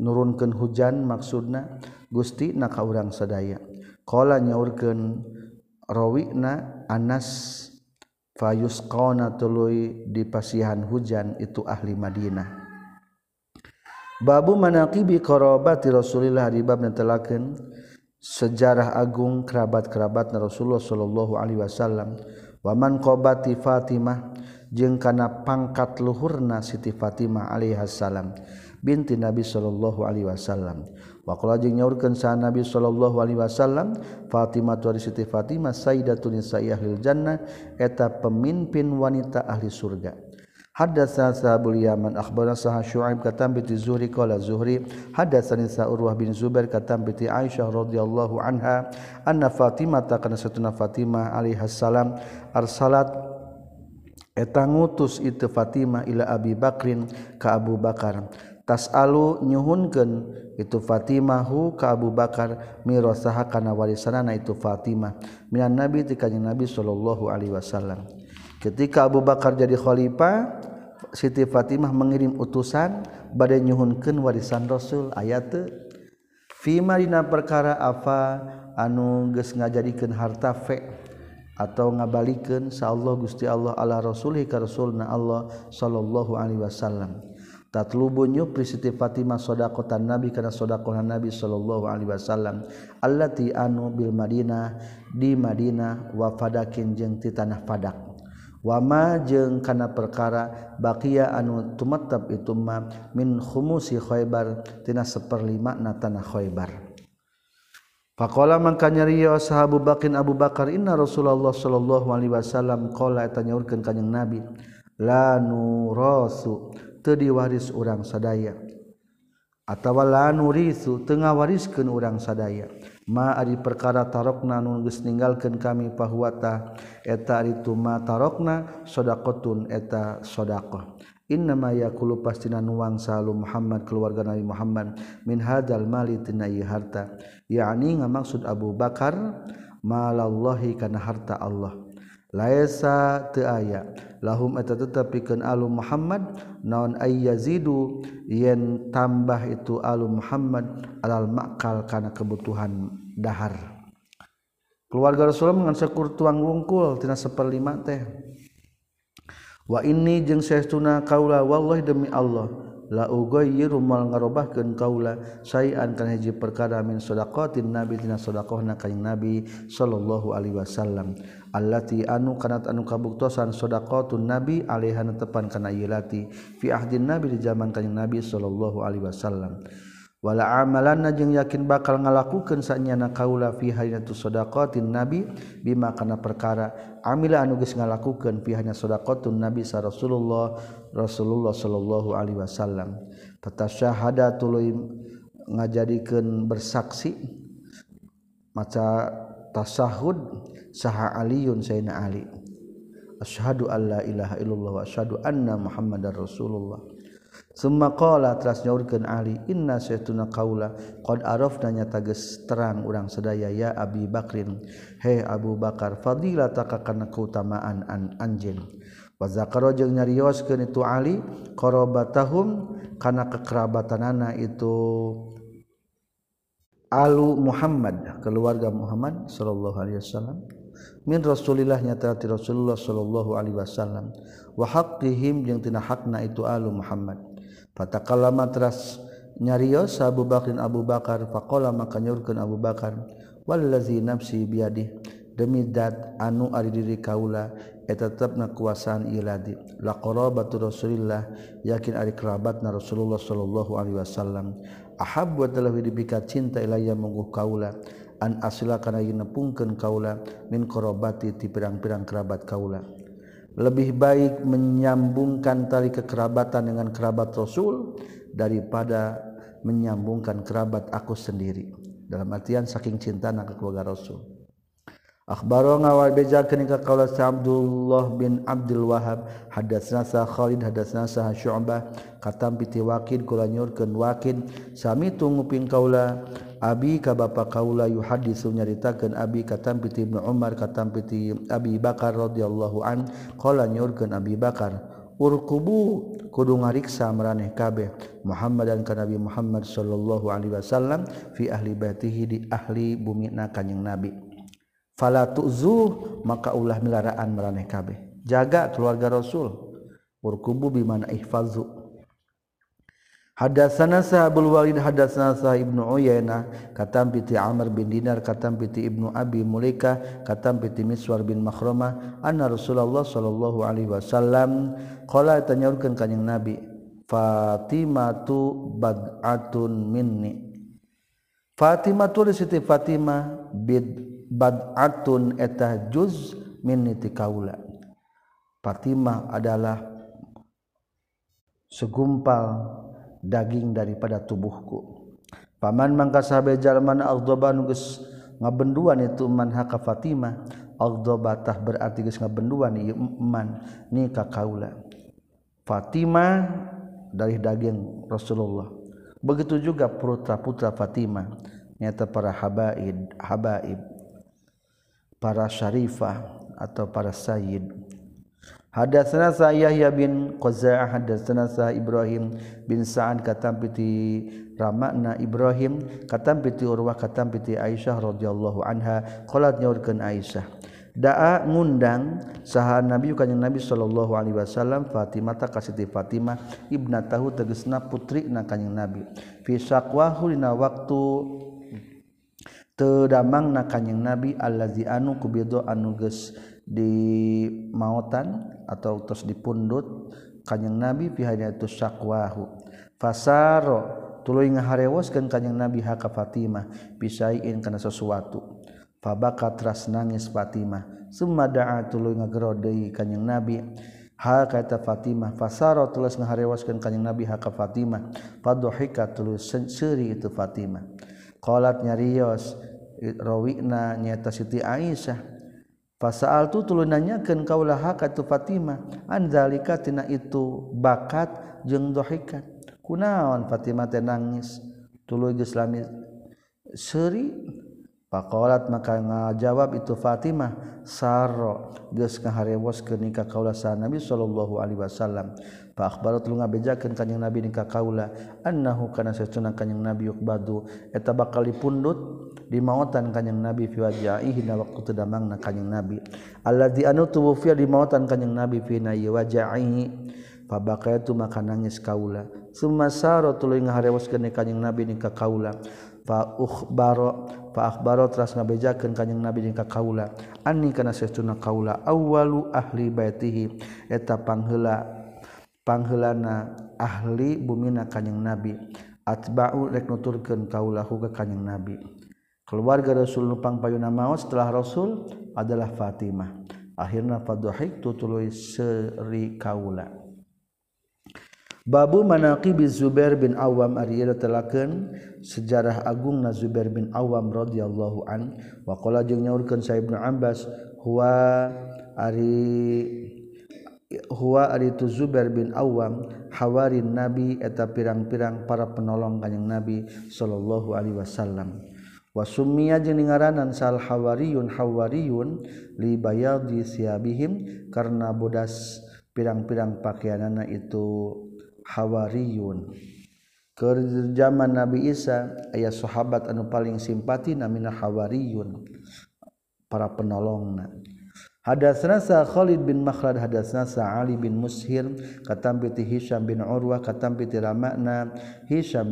nurunkan hujan maksudna. Gusti na kaurang sadaya. Qala nyaurkeun rawina Anas fayus qona di pasihan hujan itu ahli Madinah. Babu manaqibi qarabati Rasulillah di bab telakeun sejarah agung kerabat-kerabat Rasulullah sallallahu alaihi wasallam. Waman qabati Fatimah jeung kana pangkat luhurna Siti Fatimah alaihissalam binti Nabi Shallallahu Alaihi Wasallam. Wakala jeung nyaurkeun sa Nabi Shallallahu Alaihi Wasallam Fatimah tu Siti Fatimah Sayyidatun Nisa'i ahlil jannah eta pemimpin wanita ahli surga. Hadatsa Sahabul Yaman akhbarana Sahab Syu'aib katam bi Zuhri qala Zuhri hadatsani Sa'urwah bin Zubair katam bi Aisyah radhiyallahu anha anna Fatimah kana satuna Fatimah alaihi salam arsalat etang ngutus itu Fatimah ila Abi Bakrin ka Abu Bakar. Tasalu nyuhunkeun itu Fatimahu ka Abu Bakar mirasaha kana warisanana itu Fatimah minan Nabi ti kanjeng Nabi sallallahu alaihi wasallam. Ketika Abu Bakar jadi khalifah Siti Fatimah mengirim utusan badai nyuhunkeun warisan Rasul. Ayat fima dina perkara apa anu geus ngajadikeun harta fe' atau ngabalikan sa Allah Gusti Allah ala rasulih ka rasulna Allah sallallahu alaihi wasallam. Tatlubun yupri Siti Fatimah sodakotan Nabi karena sodakohan Nabi sallallahu alaihi wasallam. Allati anu bil Madinah di Madinah wa fadakin jeung ti tanah fadak. Wama jeung kana perkara bakia anu tumetep itu ma min khumusi khaybar tina seperlima na tanah khaybar. Pakola mangkanya nyariyo sahabu bakin Abu Bakar inna Rasulullah sallallahu alaihi wasallam qala eta urkan ka Nabi la nurasu teu diwaris urang sadaya. Atawa la nurisu teu ngawariskeun urang sadaya. Ma ari perkara tarokna nu geus ninggalkeun kami pahwata eta ari tuma tarokna eta sedaqah Innamaya pastina nuang salu Muhammad keluarga Nabi Muhammad min hadal mali tinai harta. Yakni ngamaksud Abu Bakar malallahi kana harta Allah. Laesa teu aya lahum eta tetepikeun alu Muhammad naon ayyazidu yen tambah itu alu Muhammad alal makal kana kebutuhan dahar. Keluarga Rasulullah mengan sekur tuang wungkul tina seperlima teh. wa ini jeung saestuna kaula wallah demi Allah la ugoyiru mal ngarobahkeun kaula sayan kana hiji perkara min shadaqatin nabi tina shadaqahna ka nabi sallallahu alaihi wasallam. Allati anu kanat anu kabuktosan shadaqatun nabi alaihan tepan kana ieu lati fi ahdin nabi di zaman kanjing nabi sallallahu alaihi wasallam. wala amalan najeng yakin bakal ngalakukan sanyana kaula fi halinatu sodakotin nabi bima kana perkara. Amila anugis ngalakukan fi halina sodakotun nabi sa rasulullah rasulullah sallallahu alaihi wasallam. Petas syahada tuluy ngajadikan bersaksi. Maca tasahud saha aliyun sayyidina ali. Asyhadu alla ilaha illallah wa asyhadu anna muhammadar rasulullah. Summa qala teras nyaurkeun Ali inna saytuna qaula qad arafna nyata tages terang urang sedaya ya Abi Bakrin. He Abu Bakar fadilata kana keutamaan an anjeun? Wa zakara jeung nyarioskeun itu Ali qarabatahum kana kekerabatanana itu Alu Muhammad keluarga Muhammad sallallahu alaihi wasallam. Min Rasulillah nyata ti Rasulullah sallallahu alaihi wasallam. Wa haqqihim jeung tina hakna itu alu Muhammad. Fatakala matras nyarios Abu Bakrin Abu Bakar fakola maka nyurkan Abu Bakar. Wallazi nafsi biadih demi dat anu ari diri kaula eta tetepna kuasaan iladi la qarabatu Rasulillah yakin ari kerabatna Rasulullah sallallahu alaihi wasallam. Ahabbu talawi dibika cinta ilayya mungguh kaula an asila kana nepungkeun kaula min qarabati ti pirang-pirang kerabat kaula. Lebih baik menyambungkan tali kekerabatan dengan kerabat Rasul daripada menyambungkan kerabat aku sendiri. Dalam artian saking cinta nak keluarga Rasul Akhbaro ngawal beja kenika kaula Abdullah bin Abdul Wahab. Hadatsna sa Khalid hadatsna sa Syu'bah. Katam piti Waqid kula nyurkeun Waqid. Sami tunguping kaula Abi ka bapa kaula yuhadisu nyaritakeun Abi. Katam piti Ibnu Umar katam piti Abi Bakar radhiyallahu an qala nyurkeun Abi Bakar. Urkubu kudu ngariksa maraneh kabeh. Muhammad dan ka Nabi Muhammad sallallahu alaihi wasallam fi ahli baitihi di ahli bumi na kanjing Nabi fala tu'zu maka ulah milaraan maraneh kabeh. Jaga keluarga Rasul. Urkubu bimana ihfazu. Hadatsana Sahabul Walid hadatsana Sa Ibnu Uyainah katam piti Amr bin Dinar katam piti Ibnu Abi Mulaika katam piti Miswar bin Makhrama anna Rasulullah sallallahu alaihi wasallam qala tanyaurkeun kanjing Nabi Fatimatu bad'atun minni. Fatimah tu Siti Fatimah bid bad'atun eta juz minni ti kaula. Fatimah adalah segumpal daging daripada tubuhku. Paman mangka sahabat jalman Aldoba nugus ngabenduan itu man haka Fatimah Aldobatah berarti geus ngabenduan ieu man ni ka kaula. Fatimah dari daging Rasulullah. Begitu juga putra-putra Fatimah nyata para habaib habaib para syarifah atau para sayyid. Hadatsana Sa'yahya bin Qaza'ah hadatsana Sa Ibrahim bin Sa'ad katam piti Ramana Ibrahim katam piti Urwah katam piti Aisyah radhiyallahu anha. Qalat nyaurkeun Aisyah. Da'a ngundang saha Nabi kanjeng Nabi sallallahu alaihi wasallam Fatimah ta kasiti Fatimah ibnatahu tegasna putri na kanjeng Nabi. Fi syaqwahu dina waktu tedamang na kanyang nabi allazi anu kubido anu geus di mautan atau terus dipundut kanyang nabi fi hadatus syaqwahu fasaro tuluy ngaharewoskeun kanyang nabi haka Fatimah bisain kana sesuatu. Fabaka tras nangis Fatimah summa da'a tuluy ngagero deui kanyang nabi. Ha kata Fatimah fasaro tulis ngaharewaskeun kanjing Nabi ha ka Fatimah fadhika tulis seuri itu Fatimah. Qalat nyarios rawina nyata Siti Aisyah. Pasal tu tulunanyakeun kaulah katu Fatimah. Anzalika tina itu bakat jeung dohikat kunaon Fatimah teh nangis? Tuluy geus seri Pakolat maka ngajawab itu Fatimah saro geus ngaharewos ke nikah kaula sa Nabi sallallahu alaihi wasallam. Fa akhbarat lu ngabejakeun kanjing Nabi nikah kaula annahu kana sacuna kanjing Nabi yukbadu eta bakal dipundut di mautan kanjing Nabi fi wajhihi na waktu teu damangna kanjing Nabi. Alladzi anu tuwfiya di mautan kanjing Nabi fi na wajhihi fa baqaytu maka nangis kaula. Summa saro tuluy ngaharewos ke kanjing Nabi nikah kaula fa ukhbaro faakbaro tras ngabejakeun kanjing Nabi jeung ka kaula anni kana saestuna kaula awwalu ahli baitihi. Eta pangheula pangheulana ahli bumina kanjing Nabi. Atba'u rek nuturkeun kaula ka kanjing Nabi. Keluarga Rasul lupang payuna maut setelah Rasul adalah Fatimah. Akhirna fadhahik tutului seri kaula. Babu manaqib Zubair bin Awam ari telakeun sejarah agung na Zubair bin Awam radhiyallahu an. Wa qala jeung nyaurkeun Sa Ibnu Abbas huwa ari huwa ari tu Zubair bin Awam hawarin Nabi eta pirang-pirang para penolong kanjing Nabi sallallahu alaihi wasallam. Wasummiya jeung ngaranan sal hawariyun hawariyun li bayadi siabihim karena bodas pirang-pirang pakaianana itu Hawariyun. Ke zaman Nabi Isa ayah sahabat anu paling simpati namina Hawariyun para penolongna. Hadatsna sa Khalid bin Makhlad hadatsna sa Ali bin Mushir katam bi bin Urwah katam bi Ramana.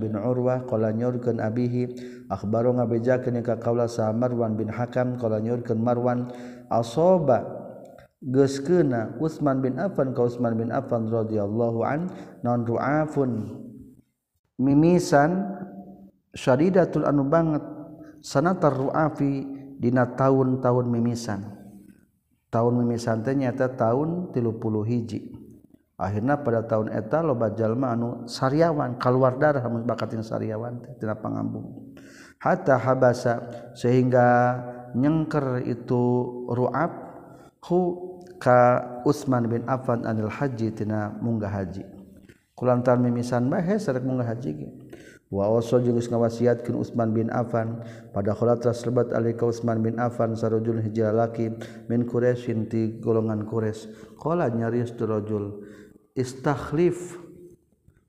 Bin Urwah qala nyurkeun abihi akhbaru ngabejakeun ka kaula sa Marwan bin Hakam qala nyurkeun Marwan asoba geskena Utsman bin Affan ka Utsman bin Affan radhiyallahu an non ru'afun? Mimisan syadidatul anu banget. Sanatar ru'afi dina tahun-tahun mimisan. Tahun mimisan teh nyata tahun 30 hiji. Akhirnya pada tahun eta loba jalma anu sariawan keluar darah mun bakatin sariawan teh tina pangambung. Hatta habasa sehingga nyengker itu ru'ab hu ka Utsman bin Affan anil haji tina munggah haji. Kulantaran mimisan bae sarek munggah haji ge. Wa waso jeung ngawasiatkeun Utsman bin Affan pada kholat raslebat ali ka Utsman bin Affan sarojul hiji lalaki min Quraisyin ti golongan Quraisy qala nyarios tu rajul istakhlif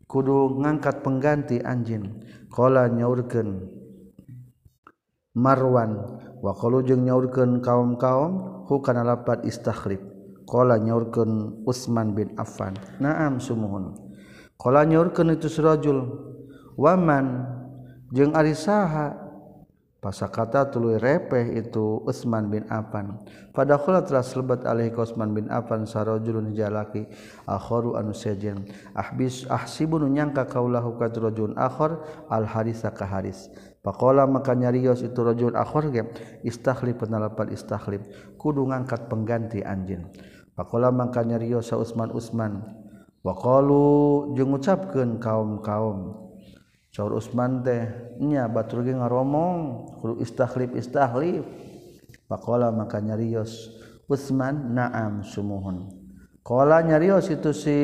kudu ngangkat pengganti anjin qala nyaurkeun Marwan. Wa qalu jeung nyaurkeun kaum-kaum hukana lapat istakhlif Qala nyaurkeun Utsman bin Affan. Naam sumuhun. Qala nyaurkeun itu surajul waman jeung ari saha pasakata tuluy repeh itu Utsman bin Affan. Padakhala telah selebat alaihi Utsman bin Affan sarajulun jalaki akharu anu sejen. Ahbis ahsibun nyangka kaulahu ka rajulun akhar al harisa ka haris. Pakola maka nyarios itu rajul akhar ge istahli penalapan istahlim kudu ngangkat pengganti anjin. Pakola makanya Rio sa Utsman Utsman. Waqalu jeung ngucapkeun kaum-kaum. Saur Utsman teh nya batur ge ngaromong kudu istakhlif istakhlif. Pakola maka nyarios Utsman na'am sumuhun. Qala nyarios itu si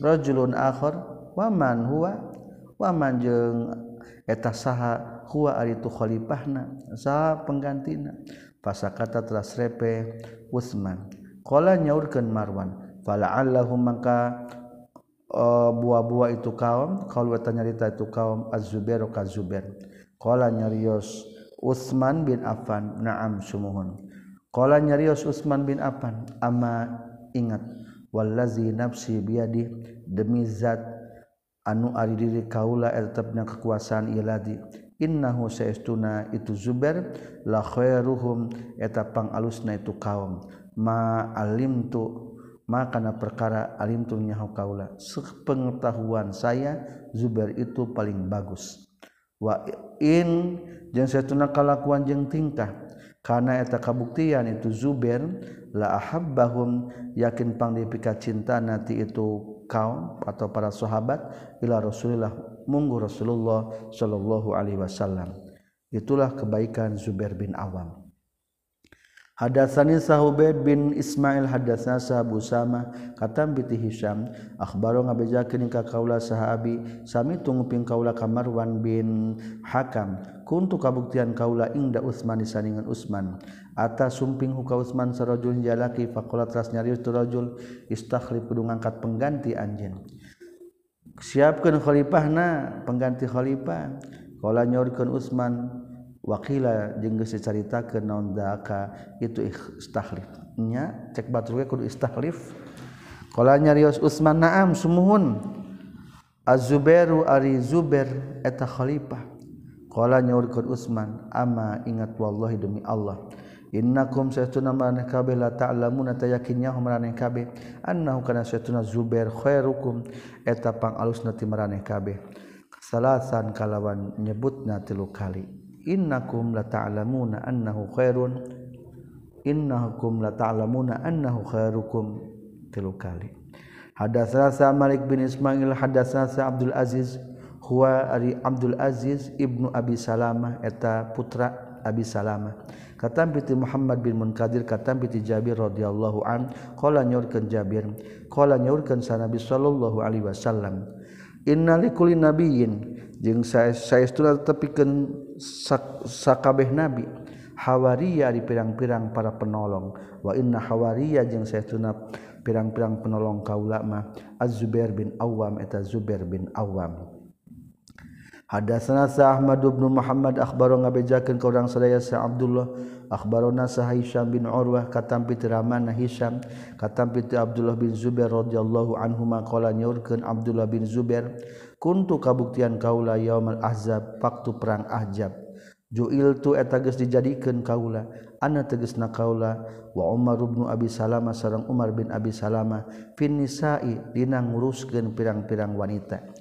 rajulun akhar waman huwa waman jeung eta saha huwa ari tu khalifahna sa penggantina. Pasakata teras repe Utsman. Qala nyaurkeun Marwan, fala'allahum maka e, buah-buah itu kaum kalau eta nyarita itu kaum Az-Zubair ka Zubair. Qala nyarios Utsman bin Affan, na'am sumuhun. Qala nyarios Utsman bin Affan, ama ingat wallazi nafsi biadi demi zat anu ari diri kaula er tetapnya kekuasaan iladi innahu saestuna itu Zuber lakhairuhum etapang alusna itu kaum. Ma alim tu makana perkara alim tu nyaho kaula. Sepengetahuan saya Zubair itu paling bagus. Wa in jeung satuna kalakuan jeung tingkah. Karena eta kabuktian itu Zubair la ahabbahum yakin pang dipika cinta nanti itu kaum atau para sahabat ila Rasulullah munggu Rasulullah sallallahu alaihi wasallam. Itulah kebaikan Zubair bin Awam. Hadatsani Sahubaid bin Ismail hadatsana Sahabu Sama katam biti Hisyam akhbaro ngabejakeun ka kaula sahabi sami tunguping kaula Kamarwan bin Hakam. Kuntu kabuktian kaula ingda Utsman disandingan Utsman. Ata sumping huka Utsman sarajul jalaki faqala tras nyarius tu rajul istakhlif ngangkat pengganti anjeun siapkan khalifahna pengganti khalifah. Kalau nyorkan Utsman wakila jeung geus dicaritakeun nondaka itu istahlifnya cek batur ge kudu istahlif qala nyarios Utsman na'am sumuhun. Az-Zubairu ari Zubair eta khalifah. Qala nyaurkeun Utsman ama ingat wallahi demi Allah. Innakum saytuna man kabeh la ta'lamuna ta yakinnya maraneh kabeh annahu kana saytuna Zubair khairukum eta pangalusna ti maraneh kabeh salasan kalawan nyebutna tilu kali. Innakum la ta'lamuna annahu khairun. Innakum la ta'lamuna annahu khairukum tilu kali. Hadatsana sa Malik bin Ismail hadatsana sa Abdul Aziz huwa ari Abdul Aziz ibnu Abi Salamah eta putra Abi Salamah. katam piti Muhammad bin Munkadir katam piti Jabir radhiyallahu an qala nyaurkeun Jabir qala nyaurkeun sanabi sallallahu alaihi wasallam innalikulli nabiyyin jeung saestuna tepikeun sakabeh nabi hawariya di pirang-pirang para penolong wa inna hawariya jeung saestuna pirang-pirang penolong kaula mah Az-Zubair bin Awam eta Zubair bin Awam Hadatsana Sa Ahmad bin Muhammad akhbaro ngabejakeun ka urang sadaya Sa Abdullah. Akhbarona Sa Hisham bin Urwah katampi ti Rahman Hisham katampi ti Abdullah bin Zubair radhiyallahu anhuma qala nyaurkeun Abdullah bin Zubair kuntu kabuktian kaula yaumal ahzab waktu perang ahzab. Juil tu eta geus dijadikeun kaula. Ana tegasna kaula wa Umar bin Abi Salamah sareng Umar bin Abi Salamah. Fin nisa'i dina nguruskeun pirang-pirang wanita.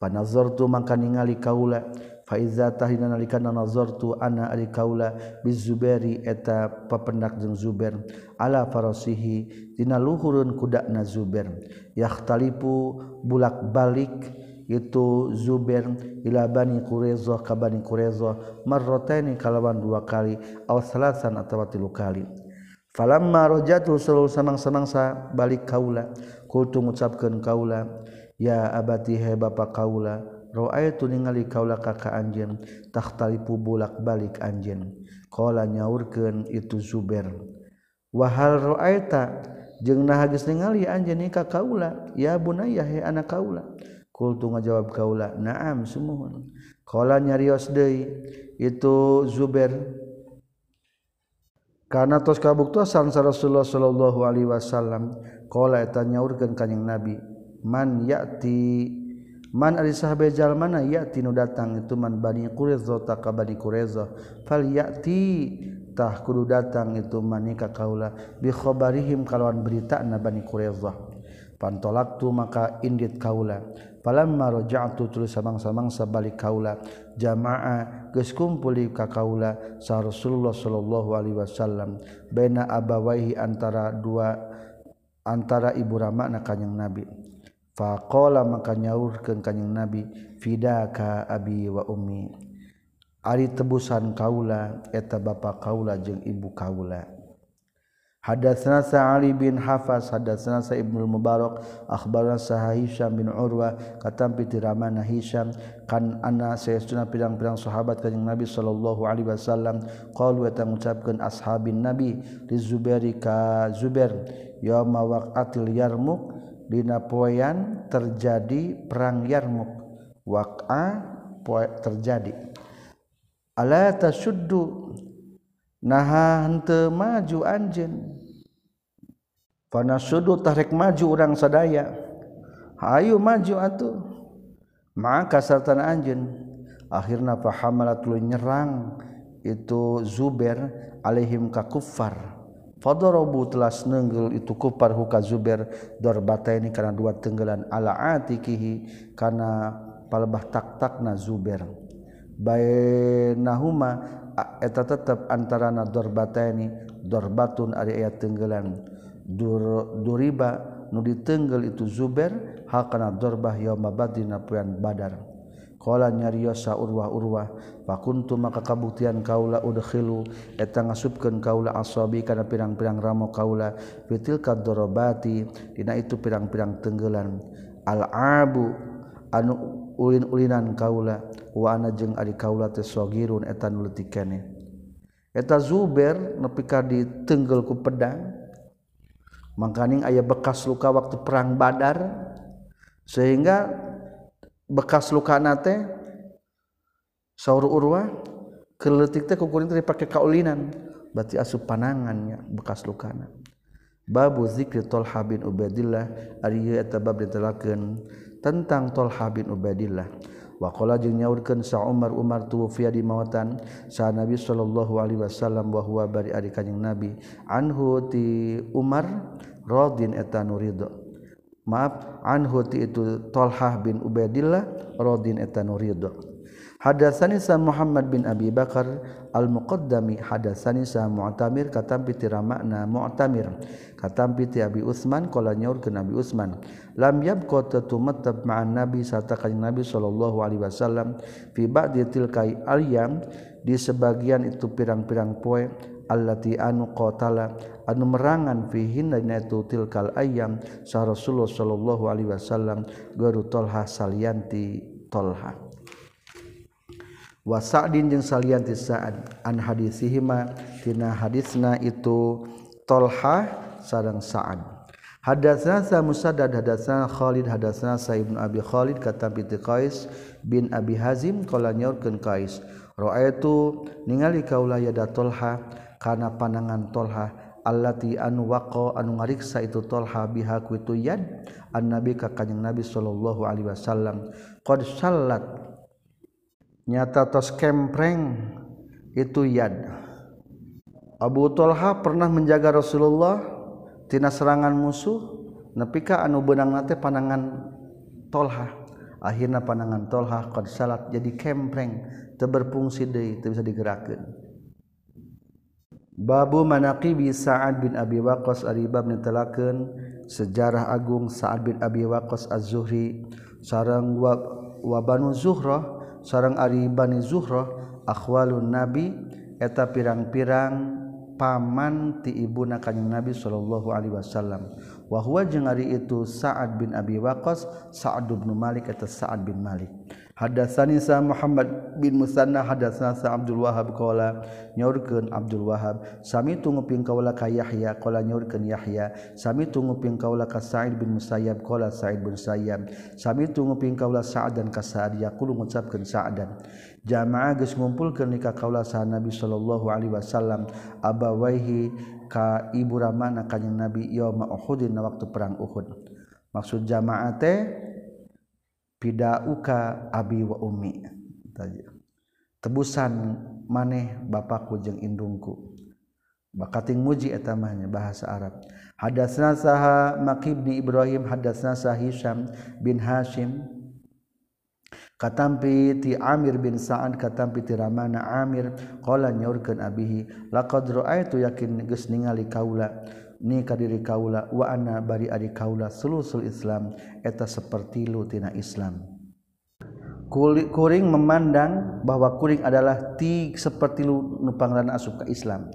panazartu mangka ningali kaula. Fa iza tahina nalika nazartu ana ali kaula. Bizuberi eta papendak jeung zuber ala farasihi dina luhurun kudakna zuber yahtalipu bulak-balik itu Zuber ila bani quraiza ka bani quraiza marrataini kalawan dua kali aw salasan atawa tilu kali. Falamma rajatu sallallahu samang-samangsa balik kaula. Kultu ngucapkeun kaula ya abati he bapa kaula roaitu ningali kaula kaka anjeun tahtalipu bulak-balik anjeun. Qala nyaurkeun itu zuber wa hal roaita jeung nah geus ningali anjeun ka kaula? Ya bunayya he anak kaula. Kultu ngajawab kaula naam sumuhun. Qala nyarios deui itu zuber karena tos kabuktuasan Rasulullah sallallahu alaihi wasallam qala eta nyaurkeun kanjing Nabi. man yati man ari sahabejal mana yati nu datang itu man bani quraiza ta ka bani quraiza fal yati tah kudu datang itu man ka kaula bi khabarihim kalawan berita na bani quraiza pantolak tu maka indit kaula. Palamma raja'tu tulis samang-samangsa balik kaula. Jamaah geus kumpuli ka kaula sa Rasulullah sallallahu alaihi wasallam. Baina abawaihi antara dua antara ibu rama na kanjing Nabi. faqala maka nyaurkeun kanjing nabi fidaka abi wa ummi. Ari tebusan kaula eta bapa kaula jeung ibu kaula. Hadatsana Sa'ali bin Hafas hadatsana Sa Ibnu Mubarak akhbarana Sa Hisham bin Urwa katam pitiramana Hisham kan anna sayastuna pirang-pirang sahabat kanjing Nabi sallallahu alaihi wasallam qalu wa ngucapkeun ashabin Nabi li Zubair ka Zubair yauma waqatil yarmuk Dinapoyan terjadi perang Yarmuk waqa terjadi. Ala suddu naha henteu maju anjeun. Pana suddu tarik maju urang sadaya. Ayo maju atuh. Maka sartana anjeun. Akhirna fahamalat nyerang. Itu Zubair alaihim ka kuffar Fadorobu telah nenggel itu kufar huka Zubair dorbataini karena dua tenggelan ala atikihi karena palebah tak-takna Zubair. Bainahuma eta tetap antarana dorbataini dorbatun ari ayat tenggelan Dur, duriba nu ditenggel itu Zubair hakana dorbah yauma badina puan badar. Kala nyariosa urwah-urwah pakuntu maka kabuktian kaula udkhilu eta ngasupkeun kaula asabi kana pirang-pirang ramo kaula fitil kadorobati dina itu pirang-pirang tenggelan al-abu anu ulin-ulinan kaula wa ana jeung adi kaula teh sagirun eta nu eta Zubair nepi ka ditenggel ku pedang mangkaning aya bekas luka waktu perang Badar sehingga bekas lukana teh saur urwa keletik teh kukurin teh dipakai kaulinan. Berarti asup panangannya bekas lukana. Babu zikri Tolha bin ubadillah ari eta bab ditelakeun tentang Tolha bin ubadillah waqala jeung nyaurkeun sa Umar Umar tuwfiya di mawatan sa Nabi sallallahu alaihi wasallam wa huwa bari ari kanjing Nabi anhu ti Umar radin eta nurido maaf anhuti itu Tolhah bin Ubaidillah Rodin etanu ridho Hadasani sa Muhammad bin Abi Bakar al-Muqaddami hadasani sa Mu'tamir katam piti ramakna Mu'tamir katam piti Abi Utsman qala nyaur ke Nabi Utsman. Lam yabqa tatumattab ma'an Nabi sarta kanjeng Nabi sallallahu alaihi wasallam fi ba'di tilkai alyam di sebagian itu pirang-pirang poe allati anu qatala anu merangan fihinna dinaitu tilkal ayam sa Rasulullah sallallahu alaihi wasallam garu Tolha salianti Tolha. Wa Sa'din jeung salianti Sa'ad an hadisihima tina hadisna itu Tolha sareng Sa'ad. Hadatsana sa Musaddad hadatsana Khalid hadatsana sa Ibnu Abi Khalid katam bi Qais bin Abi Hazim qala nyaurkeun Qais ra'aitu ningali kaula yada Tolha kana panangan tolha allati anu waqa anu ngariksa itu tolha biha ku itu yad an nabi ka kanjing nabi sallallahu alaihi wasallam. Qad sallat. Nyata tos kempreng itu yad Abu Talha pernah menjaga Rasulullah tina serangan musuh nepika anu benang nate panangan Tolha. Akhirnya panangan Tolha qad salat jadi kempreng teu berfungsi deui teu bisa digerakkeun Babu manaqibi Sa'ad bin Abi Waqqas ari bab nitelakeun sejarah agung Sa'ad bin Abi Waqqas Az-Zuhri sareng wa, wa Banu Zuhrah sareng ari Bani Zuhrah akhwalun Nabi eta pirang-pirang paman ti ibuna kanjeng Nabi sallallahu alaihi wasallam. Wa huwa jeung ari itu Sa'ad bin Abi Waqqas Sa'ad bin Malik atau Sa'ad bin Malik. Hadatsani sa Muhammad bin Musanna hadatsana sa Abdul Wahhab qala nyaurkeun Abdul Wahhab sami tunguping kaula ka Yahya qala nyaurkeun Yahya sami tunguping kaula ka Sa'id bin Musayyab qala Sa'id bin Musayyab sami tunguping kaula Sa'ad dan ka Sa'ad yaqulu ngucapkeun Sa'dan jamaah geus ngumpulkeun nikah kaula saha Nabi sallallahu alaihi wasallam. Abawaihi ka ibu ramana kanjing Nabi yauma Uhudin waktu perang Uhud. Maksud jamaah teh pidauka abi wa ummi. Tebusan maneh bapakku jeung indungku. Bakating muji etamahnya bahasa Arab. Hadatsna saha Maqib bin Ibrahim hadatsna saha Hisham bin Hashim. katampi ti Amir bin Sa'ad katampi ti Ramana Amir qala nyaurkeun abihi laqad ra'aitu yakin geus ningali kaula ni kadiri kaula wa ana bari ari kaula sulusul Islam eta seperti lu tina Islam. Kuring memandang bahwa kuring adalah ti seperti lu pangrana asup ke Islam.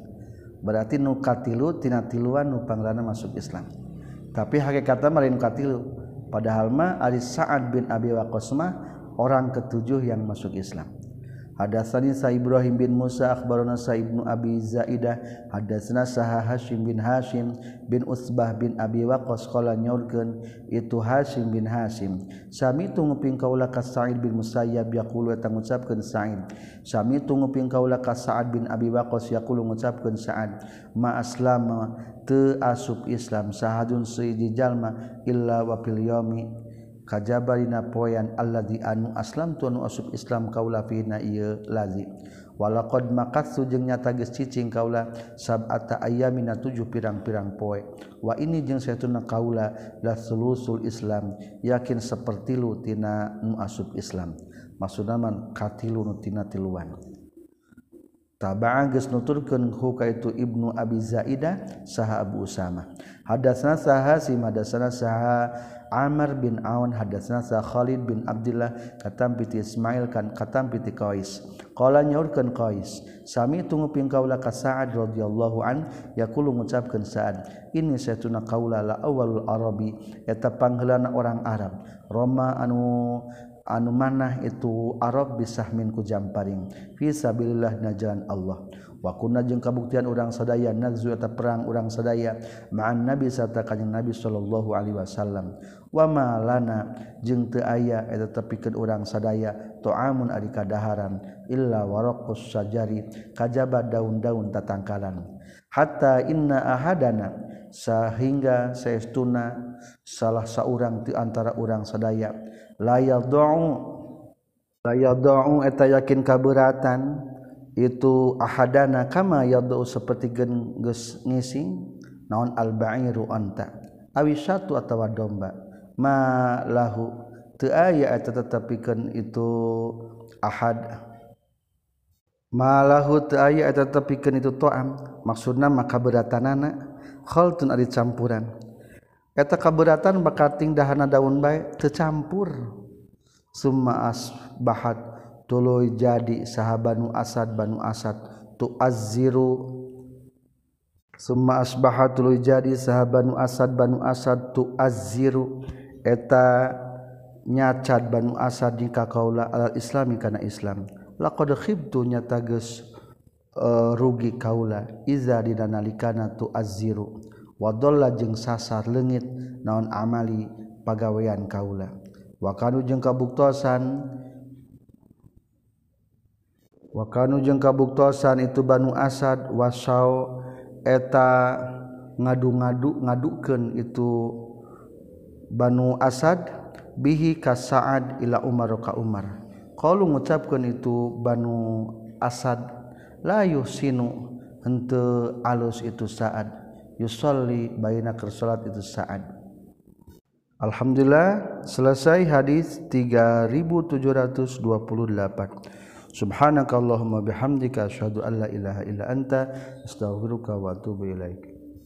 Berarti nu katilu tina tiluan nupangran masuk Islam. Tapi hakikatna marin katilu. Padahal mah ari Sa'ad bin Abi Waqqas mah orang ketujuh yang masuk Islam. Hadatsani Sa Ibrahim bin Musa akhbarana Sa Ibnu Abi Zaidah hadatsana Sa Hasyim bin Hasyim bin Utsbah bin Abi Waqqas qala nyaurkeun itu Hasyim bin Hasyim sami tunguping kaula ka Sa'id bin Musayyab yaqulu eta ngucapkeun Sa'id. Sami tunguping kaula ka Sa'ad bin Abi Waqqas yaqulu ngucapkeun Sa'ad. Ma aslama teu asup Islam sahadun sayyidi jalma illa wa fil yaumi kajabarina poyan Allah di anu aslam tuanu asub Islam kaula fina ieu lazi. Walaqad maqatsu jeung nyata geus cicing kaula sab'ata ayyamina tujuh pirang-pirang poe. Wa ini jeung satuna kaula la sulusul Islam yakin seperti lu tina nu asub Islam. Maksudna man katilu nu tina tiluan. Taba'a geus nuturkeun hu itu Ibnu Abi Zaidah saha Abu Usama. Hadatsna saha si madasana saha Amr bin Aun hadasna sa Khalid bin Abdullah katam piti Ismail kan katam piti Qais. Qala nyaurkeun Qais, sami tungu ping kaula ka Sa'ad radhiyallahu an yaqulu ngucapkeun Sa'ad, ini saytuna kaula la awalul arabi eta pangheulana orang Arab. Roma anu anu manah itu Arab bisahmin ku jamparing fi sabilillah na jalan Allah. wakuna jeung kabuktian urang sadaya nagzu eta perang urang sadaya ma'an nabi sarta kanjing nabi sallallahu alaihi wasallam. Wa ma lana jeung teu aya eta tepikeun urang sadaya ta'amun ari kadaharan illa waraqus sajari kajaba daun-daun tatangkalan. Hatta inna ahadana sehingga saestuna salah saurang ti antara urang sadaya. La yad'u la yad'u eta yakin kaberatan itu ahadana kama yadu seperti gen geus ngising naon albairu anta. Awi satu atawa domba. Ma lahu teu aya eta tetepikeun itu ahad. Ma lahu teu aya eta tetepikeun itu toam. Maksudna maka beratanana khaltun ari campuran. Eta kaberatan bakal dahana daun bae teu campur summa asbahat. tulu jadi saha Banu Asad Banu Asad tu azziru summa asbaha tuluy jadi sahabanu Asad Banu Asad tu azziru eta nyacat Banu Asad di kaula alal islami kana Islam. Laqad khibtu nyata geus uh, rugi kaula. Iza dina nalikana tu azziru wadolla jeung sasar leungit naon amali pagawean kaula. Wa kanu jeung kabuktosan wakanu jeung kabuktosan itu Banu Asad wasau eta ngadu-ngadu ngadukeun itu Banu Asad bihi ka Sa'ad ila Umar ka Umar. Qalu ngucapkeun itu Banu Asad la yusinu henteu alus itu Sa'ad. Yusolli baina keur salat itu Sa'ad. Alhamdulillah selesai hadis 3728 Subhanakallahumma bihamdika asyhadu an la ilaha illa anta astaghfiruka wa atubu ilaik